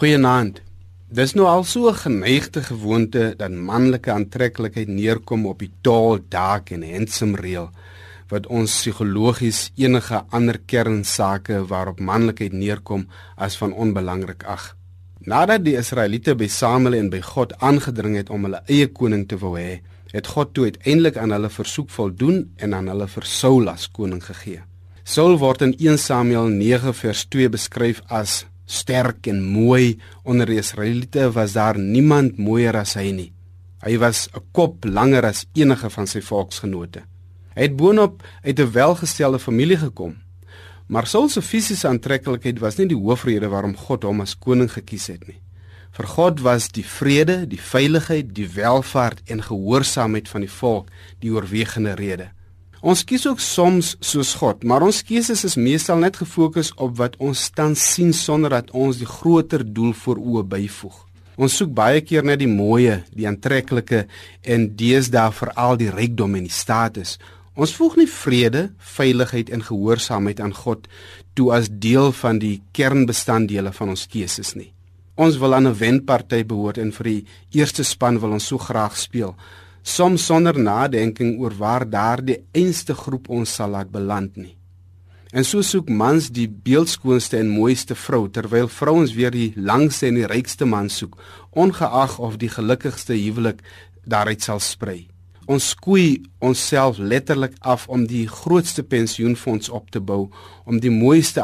Goeienaand. Dis nou al so 'n geneigte gewoonte dat manlike aantreklikheid neerkom op die taal, dak en handsome reël wat ons psigologies enige ander kernsake waarop manlikheid neerkom as van onbelangrik ag. Nadat die Israeliete by Samuel en by God aangedring het om hulle eie koning te wou hê, het God toe uiteindelik aan hulle versoek voldoen en aan hulle vir Saul as koning gegee. Saul word in 1 Samuel 9 vers 2 beskryf as sterk en mooi onder die Israeliete was daar niemand mooier as hy nie. Hy was 'n kop langer as enige van sy volksgenote. Hy het boonop uit 'n welgestelde familie gekom. Maar Saul se fisiese aantreklikheid was nie die hoofrede waarom God hom as koning gekies het nie. Vir God was die vrede, die veiligheid, die welvaart en gehoorsaamheid van die volk die oorwegende rede. Ons kies ook soms soos God, maar ons keuses is meestal net gefokus op wat ons tans sien sonder dat ons die groter doel voor oë byvoeg. Ons soek baie keer net die mooie, die aantreklike en deesdae veral die rykdom en die status. Ons voeg nie vrede, veiligheid en gehoorsaamheid aan God toe as deel van die kernbestanddele van ons keuses nie. Ons wil aan 'n wenparty behoort en vir die eerste span wil ons so graag speel soms sonder nadenking oor waar daardie einste groep ons sal laat beland nie. En so soek mans die beeldskoonste en mooiste vrou terwyl vrouens weer die langste en die rykste man soek, ongeag of die gelukkigste huwelik daaruit sal sprei. Ons skoei onsself letterlik af om die grootste pensioenfonds op te bou, om die mooiste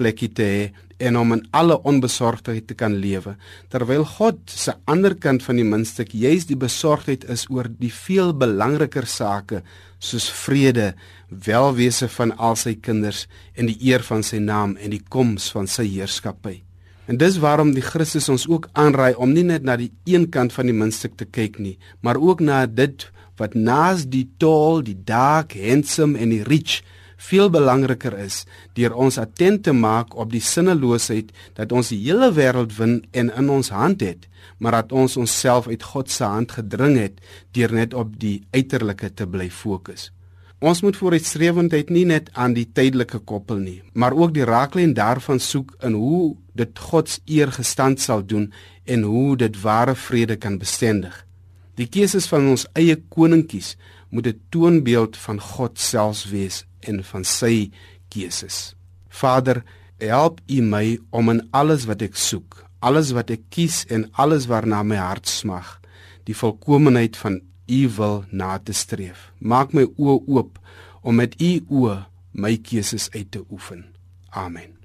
aftreeplekkie te hê en om in alle onbesorgdheid te kan lewe terwyl God se ander kant van die muntstuk juis die besorgdheid is oor die veel belangriker sake soos vrede, welwese van al sy kinders en die eer van sy naam en die koms van sy heerskappy. En dis waarom die Christus ons ook aanraai om nie net na die een kant van die muntstuk te kyk nie, maar ook na dit wat naas die tall, die dark, handsome en die rich veel belangriker is deur ons attent te maak op die sinneloosheid dat ons die hele wêreld win en in ons hand het, maar dat ons onsself uit God se hand gedring het deur net op die uiterlike te bly fokus. Ons moet vooruitstrewendheid nie net aan die tydelike koppel nie, maar ook die raaklyn daarvan soek in hoe dit God se eer gestand sal doen en hoe dit ware vrede kan bestendig. Die keuses van ons eie koninkkies moet 'n toonbeeld van God self wees en van sy keuses. Vader, help U my om in alles wat ek soek, alles wat ek kies en alles waarna my hart smag, die volkomeenheid van U wil na te streef. Maak my oë oop om met U oë my keuses uit te oefen. Amen.